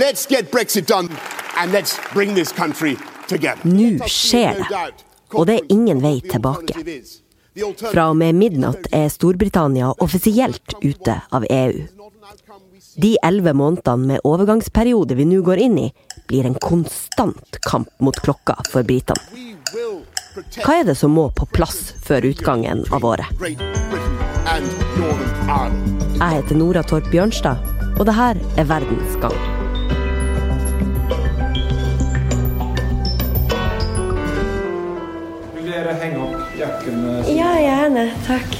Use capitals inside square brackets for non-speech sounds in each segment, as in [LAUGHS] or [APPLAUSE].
Let's get Brexit done, and let's bring this country together. Nå skjer det, og det er ingen vei tilbake. Fra og med midnatt er Storbritannia offisielt ute av EU. De elleve månedene med overgangsperiode vi nå går inn i, blir en konstant kamp mot klokka for britene. Hva er det som må på plass før utgangen av året? Jeg heter Nora Torp Bjørnstad, og det her er Verdens gang. Henge opp jakken? Ja, gjerne. Takk.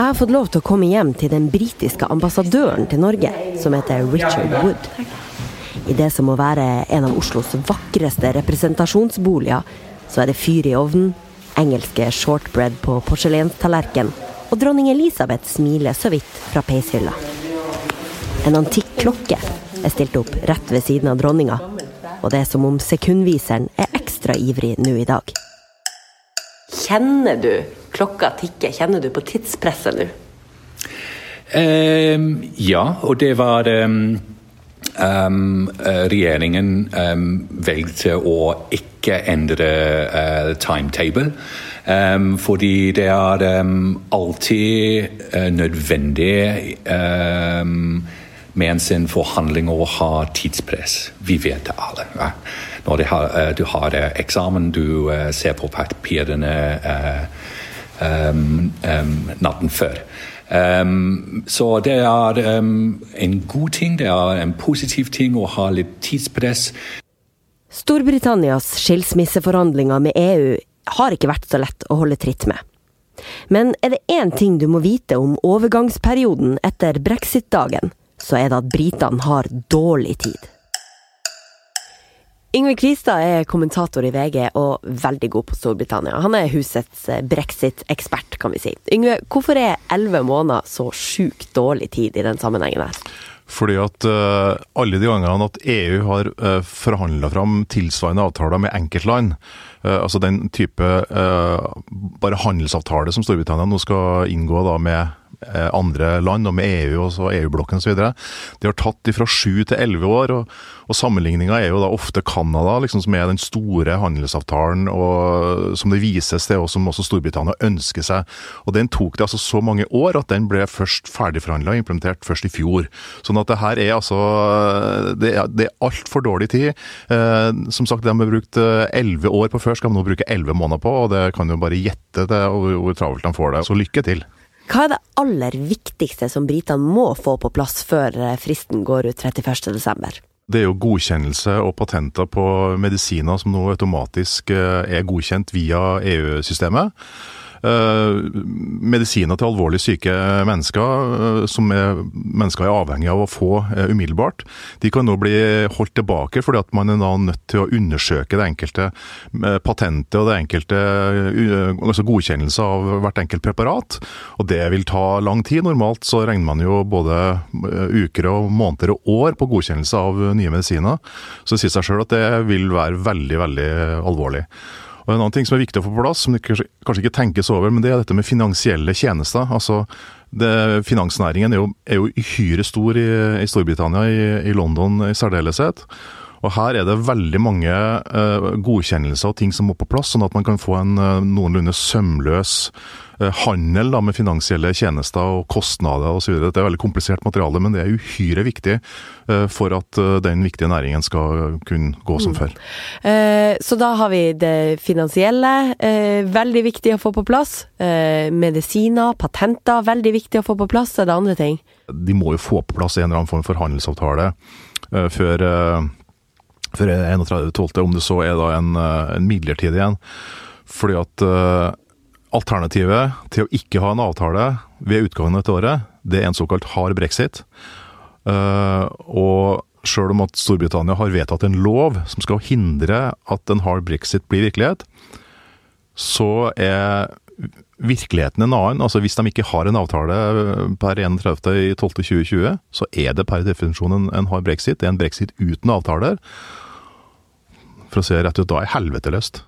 Jeg har fått lov til å komme hjem til den britiske ambassadøren til Norge, som heter Richard Wood. I det som må være en av Oslos vakreste representasjonsboliger, så er det fyr i ovnen, engelske shortbread på porselenstallerken, og dronning Elisabeth smiler så vidt fra peishylla. En antikk klokke er stilt opp rett ved siden av dronninga, og det er som om sekundviseren er ekstra ivrig nå i dag. Kjenner du klokka tikke? Kjenner du på tidspresset nå? Um, ja, og det var um, eh, Regjeringen um, valgte å ikke endre uh, timetable. Um, fordi det er um, alltid uh, nødvendig um, med en forhandling å ha tidspress. Vi vet det alle. Ja? Når har, uh, du har uh, eksamen, du ser på papirene natten før. Um, så det er um, en god ting, det er en positiv ting å ha litt tidspress. Storbritannias skilsmisseforhandlinger med EU har ikke vært så lett å holde tritt med. Men er det én ting du må vite om overgangsperioden etter brexit-dagen, så er det at britene har dårlig tid. Yngve Kvistad er kommentator i VG og veldig god på Storbritannia. Han er husets brexit-ekspert, kan vi si. Yngve, hvorfor er elleve måneder så sjukt dårlig tid i den sammenhengen her? Fordi at uh, alle de gangene at EU har uh, eh, forhandla fram tilsvarende avtaler med enkeltland, altså den type uh, bare handelsavtale som Storbritannia nå skal inngå da med Eh, andre land, og med EU og EU-blokken osv. De har tatt fra sju til elleve år, og, og sammenligninga er jo da ofte Canada, liksom, som er den store handelsavtalen og som det vises til, og som også Storbritannia ønsker seg. Og Den tok det altså så mange år at den ble først ferdigforhandla og implementert først i fjor. Sånn at det her er altså Det er, er altfor dårlig tid. Eh, som sagt, de har brukt eh, elleve år på før, skal vi nå bruke elleve måneder på, og det kan jo bare gjette det hvor travelt de får det. Så lykke til. Hva er det aller viktigste som britene må få på plass før eh, fristen går ut 31.12.? Det er jo godkjennelse og patenter på medisiner som nå automatisk eh, er godkjent via EU-systemet. Eh, medisiner til alvorlig syke mennesker, eh, som er, mennesker er avhengig av å få eh, umiddelbart, de kan nå bli holdt tilbake fordi at man er da nødt til å undersøke det enkelte patentet og det enkelte altså godkjennelse av hvert enkelt preparat. Og det vil ta lang tid. Normalt så regner man jo både uker og måneder og år på godkjennelse av nye medisiner. Så det sier seg sjøl at det vil være veldig, veldig alvorlig. Og En annen ting som er viktig å få på plass, som det kanskje, ikke tenkes over, men det er dette med finansielle tjenester. Altså, det, Finansnæringen er jo, er jo uhyre stor i, i Storbritannia, i, i, London i særdeleshet. Og Her er det veldig mange uh, godkjennelser og ting som må på plass, sånn at man kan få en uh, noenlunde sømløs uh, handel da, med finansielle tjenester og kostnader osv. Det er veldig komplisert materiale, men det er uhyre viktig for at den viktige næringen skal kunne gå som mm. før. Så da har vi det finansielle, veldig viktig å få på plass. Medisiner, patenter, veldig viktig å få på plass. Er det andre ting? De må jo få på plass en eller annen form for handelsavtale før før 31.12., om det så er da en, en midlertidig en. Fordi at Alternativet til å ikke ha en avtale ved utgangen av dette året, det er en såkalt hard brexit. Uh, og sjøl om at Storbritannia har vedtatt en lov som skal hindre at en hard brexit blir virkelighet, så er virkeligheten en annen. Altså Hvis de ikke har en avtale per 31.12.2020, så er det per definisjon en, en hard brexit. Det er en brexit uten avtaler. For å se rett ut, da er helvete løst.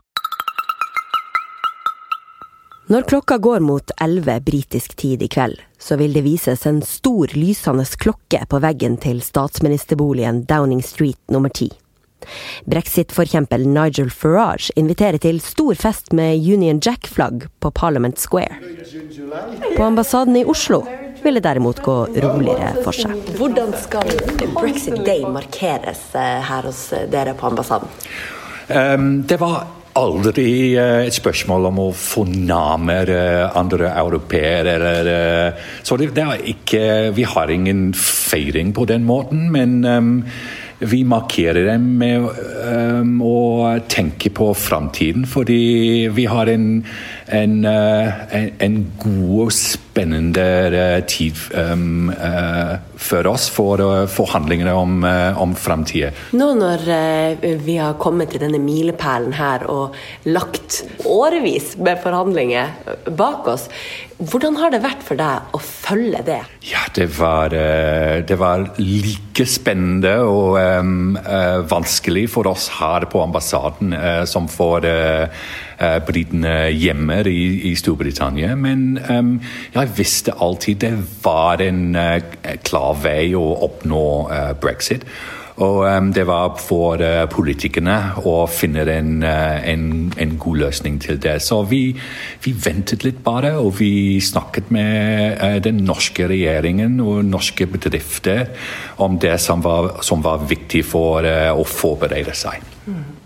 Når klokka går mot elleve britisk tid i kveld, så vil det vises en stor lysende klokke på veggen til statsministerboligen Downing Street nummer ti. Brexit-forkjemper Nigel Farage inviterer til stor fest med Union Jack-flagg på Parliament Square. På ambassaden i Oslo vil det derimot gå roligere for seg. Hvordan skal Brexit Day markeres eh, her hos dere på ambassaden? Um, det var aldri uh, et spørsmål om å fornærme uh, andre europeere. Uh, så det, det, er ikke Vi har ingen feiring på den måten, men um, vi markerer dem med um, å tenke på framtiden, fordi vi har en, en, en, en god og spennende tid um, uh, for oss for uh, forhandlingene om, uh, om framtida. Nå når vi har kommet til denne milepælen her og lagt årevis med forhandlinger bak oss, hvordan har det vært for deg å følge det? Ja, det var, det var like spennende og um, vanskelig for oss her på ambassaden som for britene hjemme i, i, Storbritannia. Men um, jeg visste alltid det var en uh, klar vei å oppnå uh, brexit. Og um, det var for uh, politikerne å finne en, en, en, god løsning til det. Så vi, vi, ventet litt bare, og vi snakket med den norske regjeringen og norske bedrifter om det som var, som var viktig for å forberede seg. Mm.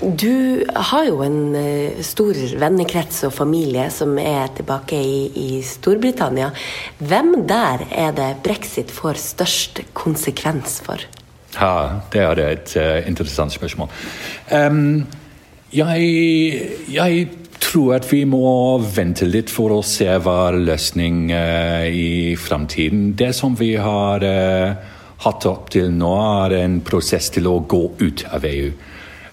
Du har jo en stor vennekrets og familie som er tilbake i, i, Storbritannia. Hvem der er det brexit får størst konsekvens for? Ja, det er et uh, interessant spørsmål. Um, jeg, jeg, tror at vi må vente litt for å se hva løsning i framtiden. Det som vi har hatt opp til nå, er en prosess til å gå ut av EU.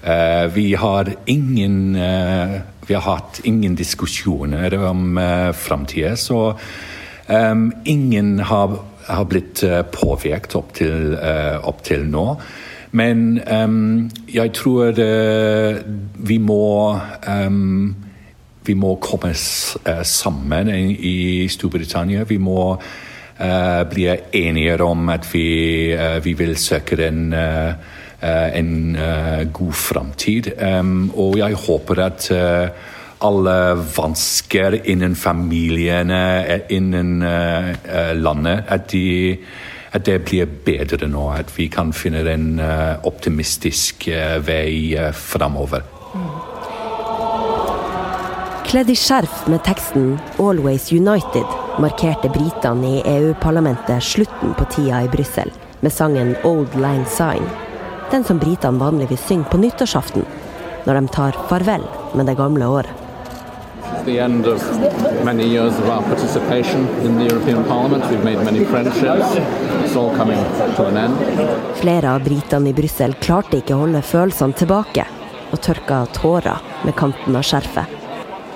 Uh, vi har ingen Vi har hatt ingen diskusjoner om uh, framtida, så um, ingen har har blitt uh, påvirket opp uh, opp til nå. Men um, jeg tror uh, vi må um, Vi må komme sammen i Storbritannia. Vi må bli enige om at vi, vi vil søke en, en god framtid. Og jeg håper at alle vansker innen familiene, eh, innen landet. At, de, at, det blir bedre nå. At vi kan finne en optimistisk vei framover. Kledd i skjerf med teksten 'Always United' markerte britene i EU-parlamentet slutten på tida i Brussel med sangen 'Old Lang Syne'. Den som britene vanligvis synger på nyttårsaften, når de tar farvel med det gamle året the end of many years of our participation in the European Parliament. We've made many friendships. It's all coming to an end. Flere av britene i Brussel klarte ikke å holde følelsene tilbake, og tørka tårer med kanten av skjerfet.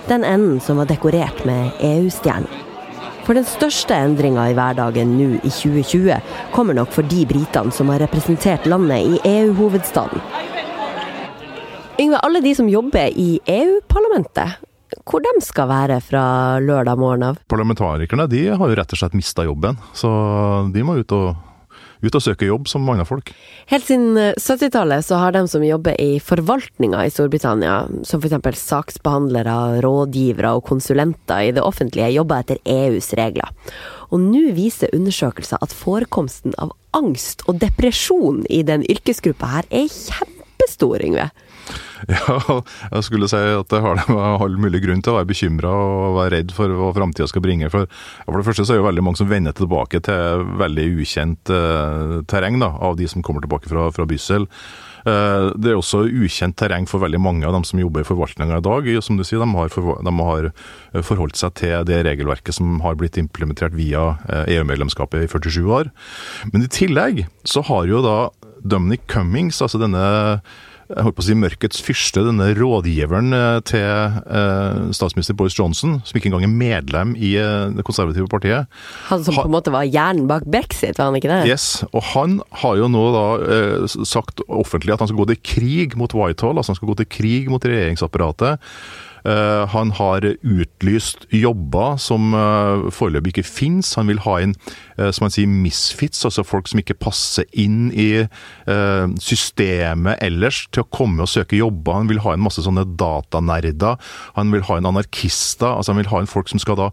Den enden som var dekorert med EU-stjernen. For den største endringa i hverdagen nå i 2020 kommer nok for de britene som har representert landet i EU-hovedstaden. Yngve, alle de som jobber i EU-parlamentet, hvor de skal være fra lørdag morgen av? Parlamentarikerne de har jo rett og slett mista jobben, så de må ut og, ut og søke jobb som andre folk. Helt siden 70-tallet så har de som jobber i forvaltninga i Storbritannia, som f.eks. saksbehandlere, rådgivere og konsulenter i det offentlige, jobba etter EUs regler. Og nå viser undersøkelser at forekomsten av angst og depresjon i den yrkesgruppa her er kjempestor, Yngve. [LAUGHS] Ja, jeg skulle si at det har all mulig grunn til å være bekymra og være redd for hva framtida skal bringe. For, for, det første så er det veldig mange som vender tilbake til veldig ukjent eh, terreng da, av de som kommer tilbake fra, fra Byssel. Uh, det er også ukjent terreng for veldig mange av dem som jobber i forvaltninga i dag. Som du sier, de har, for, de har, forholdt seg til det regelverket som har blitt implementert via EU-medlemskapet i 47 år. Men i tillegg så har jo da Dominic Cummings, altså denne jeg holdt på å si mørkets fyrste, denne rådgiveren eh, til eh, statsminister Boris Johnson, som ikke engang er medlem i eh, det konservative partiet. Han som på en måte var hjernen bak brexit, var han ikke det? Yes, og han har jo nå da sagt offentlig at han skal gå til krig mot Whitehall, altså han skal gå til krig mot regjeringsapparatet. Eh, han har utlyst jobber som uh, foreløpig ikke finnes. Han vil ha inn uh, som han sier, misfits, altså folk som ikke passer inn i systemet ellers, til å komme og søke jobber. Han vil ha inn masse sånne datanerder. Han vil ha inn anarkister. altså Han vil ha inn folk som skal da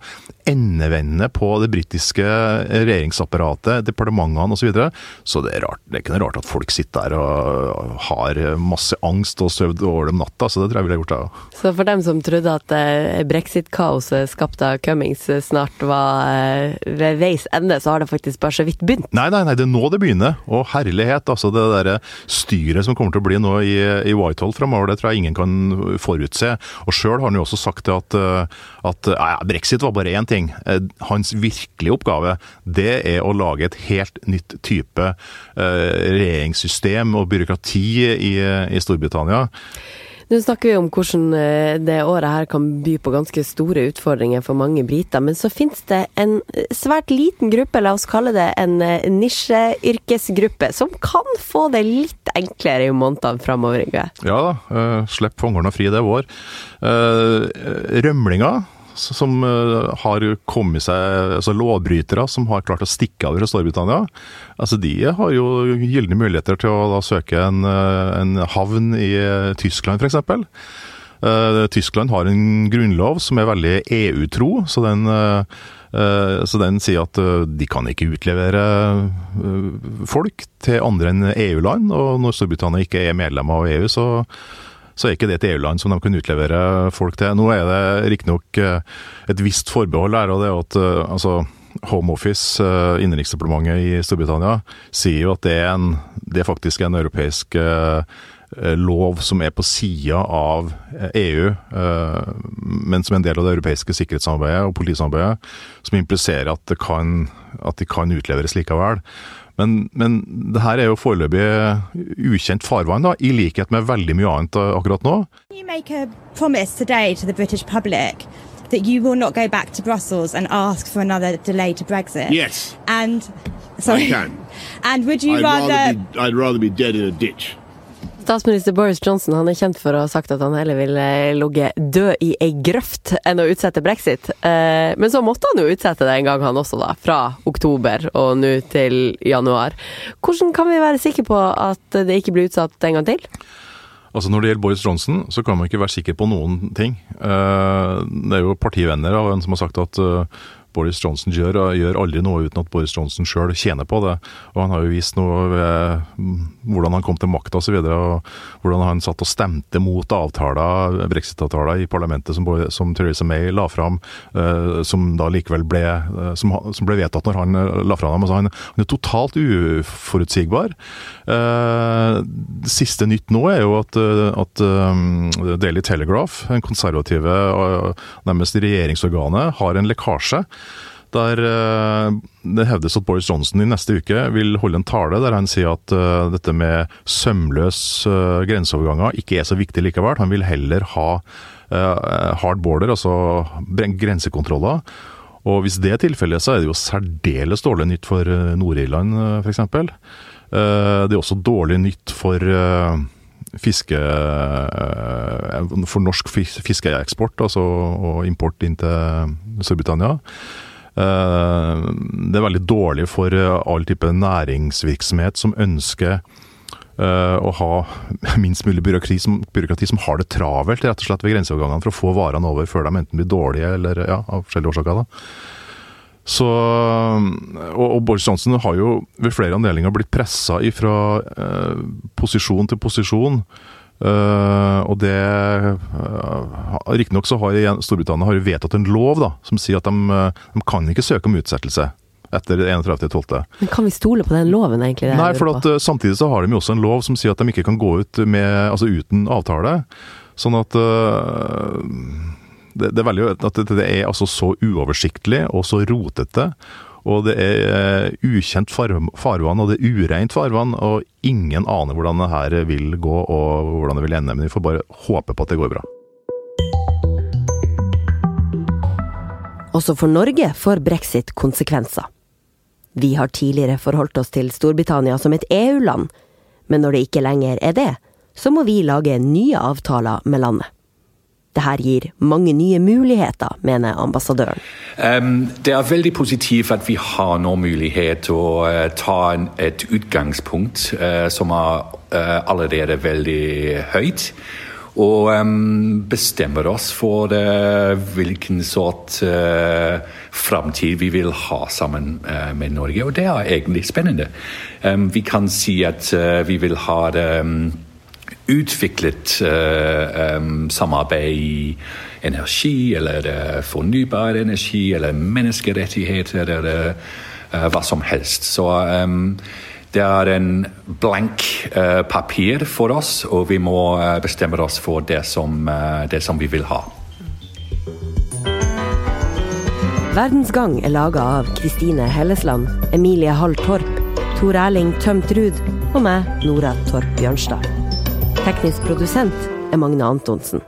endevende på det britiske regjeringsapparatet, departementene osv. Så, videre. så det er, rart, det er ikke noe rart at folk sitter der og har masse angst og sovet over dem natta. Så det tror jeg ville gjort, jeg òg. Så for dem som trodde at eh, brexit-kaoset skapt av Cummings eh, snart var eh, ved veis ende, så har det faktisk bare så vidt begynt? Nei, nei, nei, det er nå det begynner. Og herlighet, altså det derre styret som kommer til å bli nå i, i Whitehall fremover, det tror jeg ingen kan forutse. Og sjøl har han jo også sagt at, at ja, brexit var bare én ting. Hans virkelige oppgave, det er å lage et helt nytt type regjeringssystem og byråkrati i, i Storbritannia. Nå snakker vi om hvordan eh, det året her kan by på ganske store utfordringer for mange briter. Men så finnes det en svært liten gruppe, la oss kalle det en eh, nisjeyrkesgruppe, som kan få det litt enklere i månedene framover. Ja da, uh, slipp fangerne fri, det er vår. Uh, rømlinger som uh, har kommet seg Altså lovbrytere som har klart å stikke av fra Storbritannia. Altså De har jo gylne muligheter til å da søke en, uh, en havn i uh, Tyskland, f.eks. Uh, Tyskland har en grunnlov som er veldig EU-tro, så den så den sier at de kan ikke utlevere folk til andre enn EU-land. Og når Storbritannia ikke er medlem av EU, så så er ikke det et EU-land som de kan utlevere folk til. Nå er det riktignok eh, et visst forbehold her, og det er at eh, altså, Home Office, eh, innenriksdepartementet i Storbritannia, sier jo at det er, en, det er faktisk en europeisk lov som er på sida av EU, men som er en del av det europeiske sikkerhetssamarbeidet og politisamarbeidet, som impliserer at, kan, at de kan utleveres likevel. Men, men det her er jo foreløpig ukjent farvann, da, i likhet med veldig mye annet akkurat nå. You make a promise today to the British public that you will not go back to Brussels and ask for another delay to Brexit. Yes. And sorry. I can. [LAUGHS] And would you I'd rather? rather be, I'd rather be dead in a ditch. Statsminister Boris Johnson han er kjent for å ha sagt at han heller vil eh, ligge død i ei grøft enn å utsette brexit. Eh, men så måtte han jo utsette det en gang, han også, da. Fra oktober og nå til januar. Hvordan kan vi være sikre på at det ikke blir utsatt en gang til? Altså Når det gjelder Boris Johnson, så kan man ikke være sikker på noen ting. Eh, det er jo partivenner av en som har sagt at Boris Johnson gjør, og gjør aldri noe uten at Boris Johnson sjøl tjener på det. Og Han har jo vist noe ved hvordan han kom til makta osv. Hvordan han satt og stemte mot avtaler, brexit-avtaler i parlamentet som, som, Theresa May la fram, uh, som da likevel ble, uh, som, som, ble vedtatt når han uh, la fra dem. Altså han, han, er totalt uforutsigbar. siste nytt nå er jo at, at Daily Telegraph, en konservative nærmest regjeringsorganet, har en lekkasje der uh, det hevdes at Boris Johnson i neste uke vil holde en tale der han sier at uh, dette med sømløs uh, grenseoverganger ikke er så viktig likevel. Han vil heller ha hard border, altså grensekontroller. Og hvis det er tilfellet, så er det jo særdeles dårlig nytt for Nord-Irland f.eks. Det er også dårlig nytt for fiske for norsk fiskeeksport altså, og import inn til Storbritannia. Eh, det er veldig dårlig for eh, all type næringsvirksomhet som ønsker eh, å ha minst mulig byråkrati som, byråkrati som, har det travelt rett og slett ved grenseovergangene for å få varene over før de enten blir dårlige eller ja, av forskjellige årsaker. da. Så, og, og, Boris Johnson har jo ved flere anledninger blitt pressa fra eh, posisjon til posisjon Uh, og det uh, Riktignok så har Storbritannia har vedtatt en lov da, som sier at de, uh, de kan ikke søke om utsettelse etter 31.12. Men Kan vi stole på den loven, egentlig? Nei, for at, uh, samtidig så har de jo også en lov som sier at de ikke kan gå ut med, altså uten avtale. Sånn at det, det, er veldig, at det er altså så uoversiktlig og så rotete og det er eh, ukjent farvann, og det er ureint farvann. Og ingen aner hvordan det her vil gå, og hvordan det vil ende. Men vi får bare håpe på at det går bra. Også for Norge får brexit konsekvenser. Vi har tidligere forholdt oss til Storbritannia som et EU-land, men når det ikke lenger er det, så må vi lage nye avtaler med landet. Det her gir mange nye muligheter, mener ambassadøren. Um, det er veldig positivt at vi har nå mulighet til å uh, ta en, et utgangspunkt uh, som er uh, allerede veldig høyt. Og um, bestemmer oss for hvilken sort framtid vi vil ha sammen med Norge. Og det er egentlig spennende. Um, vi kan si at vi vil ha det utviklet uh, um, samarbeid i energi, eller uh, fornybar energi, eller menneskerettigheter, eller uh, hva som helst. Så um, det er en blank papir for oss, og vi må bestemme oss for det som, det som vi vil ha. Verdensgang er laga av Kristine Hellesland, Emilie Hall Torp, Tor Erling Tømt Ruud og meg, Nora Torp Bjørnstad. Teknisk produsent er Magne Antonsen.